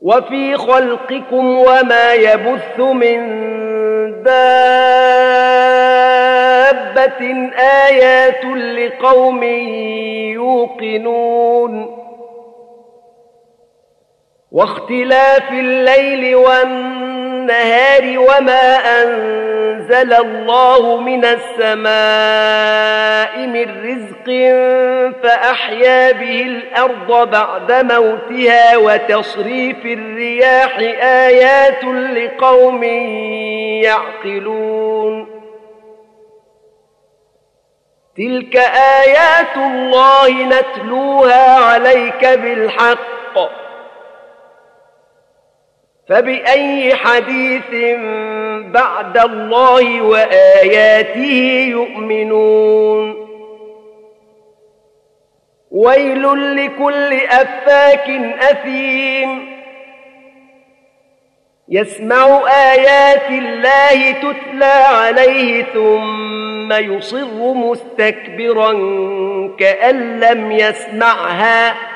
وفي خلقكم وما يبث من دابة آيات لقوم يوقنون. واختلاف الليل والنهار وما أنزل الله من السماء من رزق فأحيا به الأرض بعد موتها وتصريف الرياح آيات لقوم يعقلون. تلك آيات الله نتلوها عليك بالحق. فبأي حديث بعد الله وآياته يؤمنون؟ ويل لكل أفاك أثيم. يسمع آيات الله تتلى عليه ثم يصر مستكبرا كأن لم يسمعها.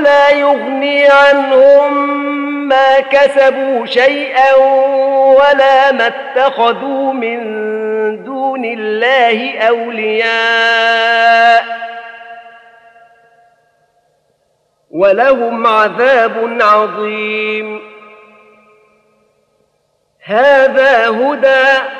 ولا يغني عنهم ما كسبوا شيئا ولا ما اتخذوا من دون الله أولياء ولهم عذاب عظيم. هذا هدى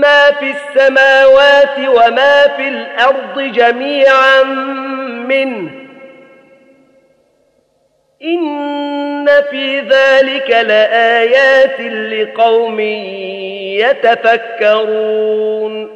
ما في السماوات وما في الأرض جميعا منه. إن في ذلك لآيات لقوم يتفكرون.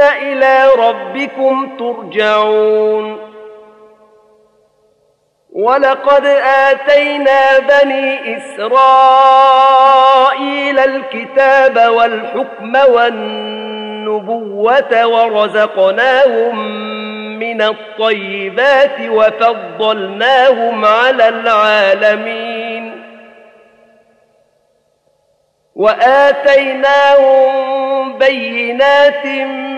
إلى ربكم ترجعون. ولقد آتينا بني إسرائيل الكتاب والحكم والنبوة ورزقناهم من الطيبات وفضلناهم على العالمين. وآتيناهم بينات من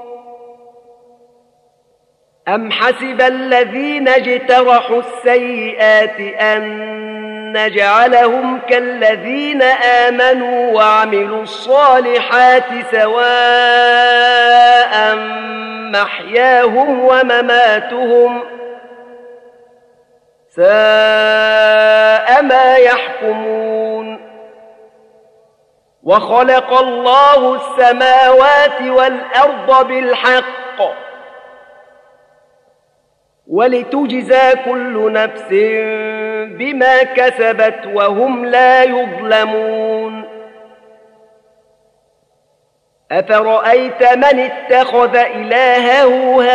أم حسب الذين اجترحوا السيئات أن نجعلهم كالذين آمنوا وعملوا الصالحات سواء محياهم ومماتهم ساء ما يحكمون وخلق الله السماوات والأرض بالحق ولتجزى كل نفس بما كسبت وهم لا يظلمون. أفرأيت من اتخذ إلهه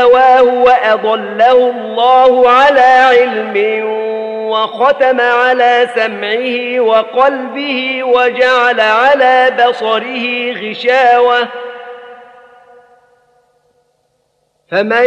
هواه وأضله الله على علم وختم على سمعه وقلبه وجعل على بصره غشاوة. فمن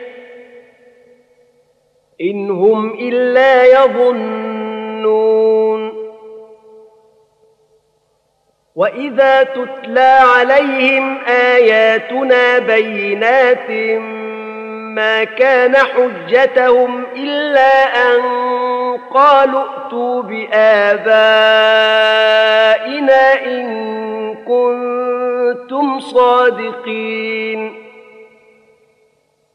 إن هم إلا يظنون. وإذا تتلى عليهم آياتنا بينات ما كان حجتهم إلا أن قالوا ائتوا بآبائنا إن كنتم صادقين.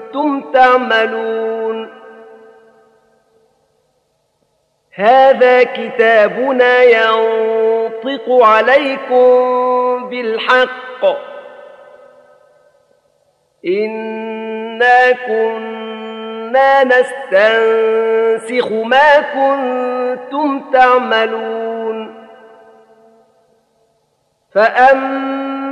كنتم تعملون. هذا كتابنا ينطق عليكم بالحق. إنا كنا نستنسخ ما كنتم تعملون. فأما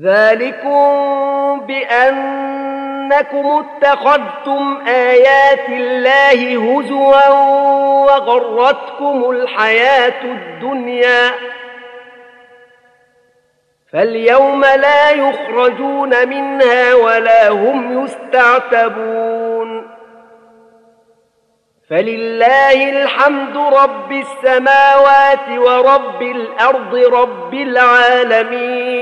ذلكم بانكم اتخذتم ايات الله هزوا وغرتكم الحياة الدنيا فاليوم لا يخرجون منها ولا هم يستعتبون فلله الحمد رب السماوات ورب الأرض رب العالمين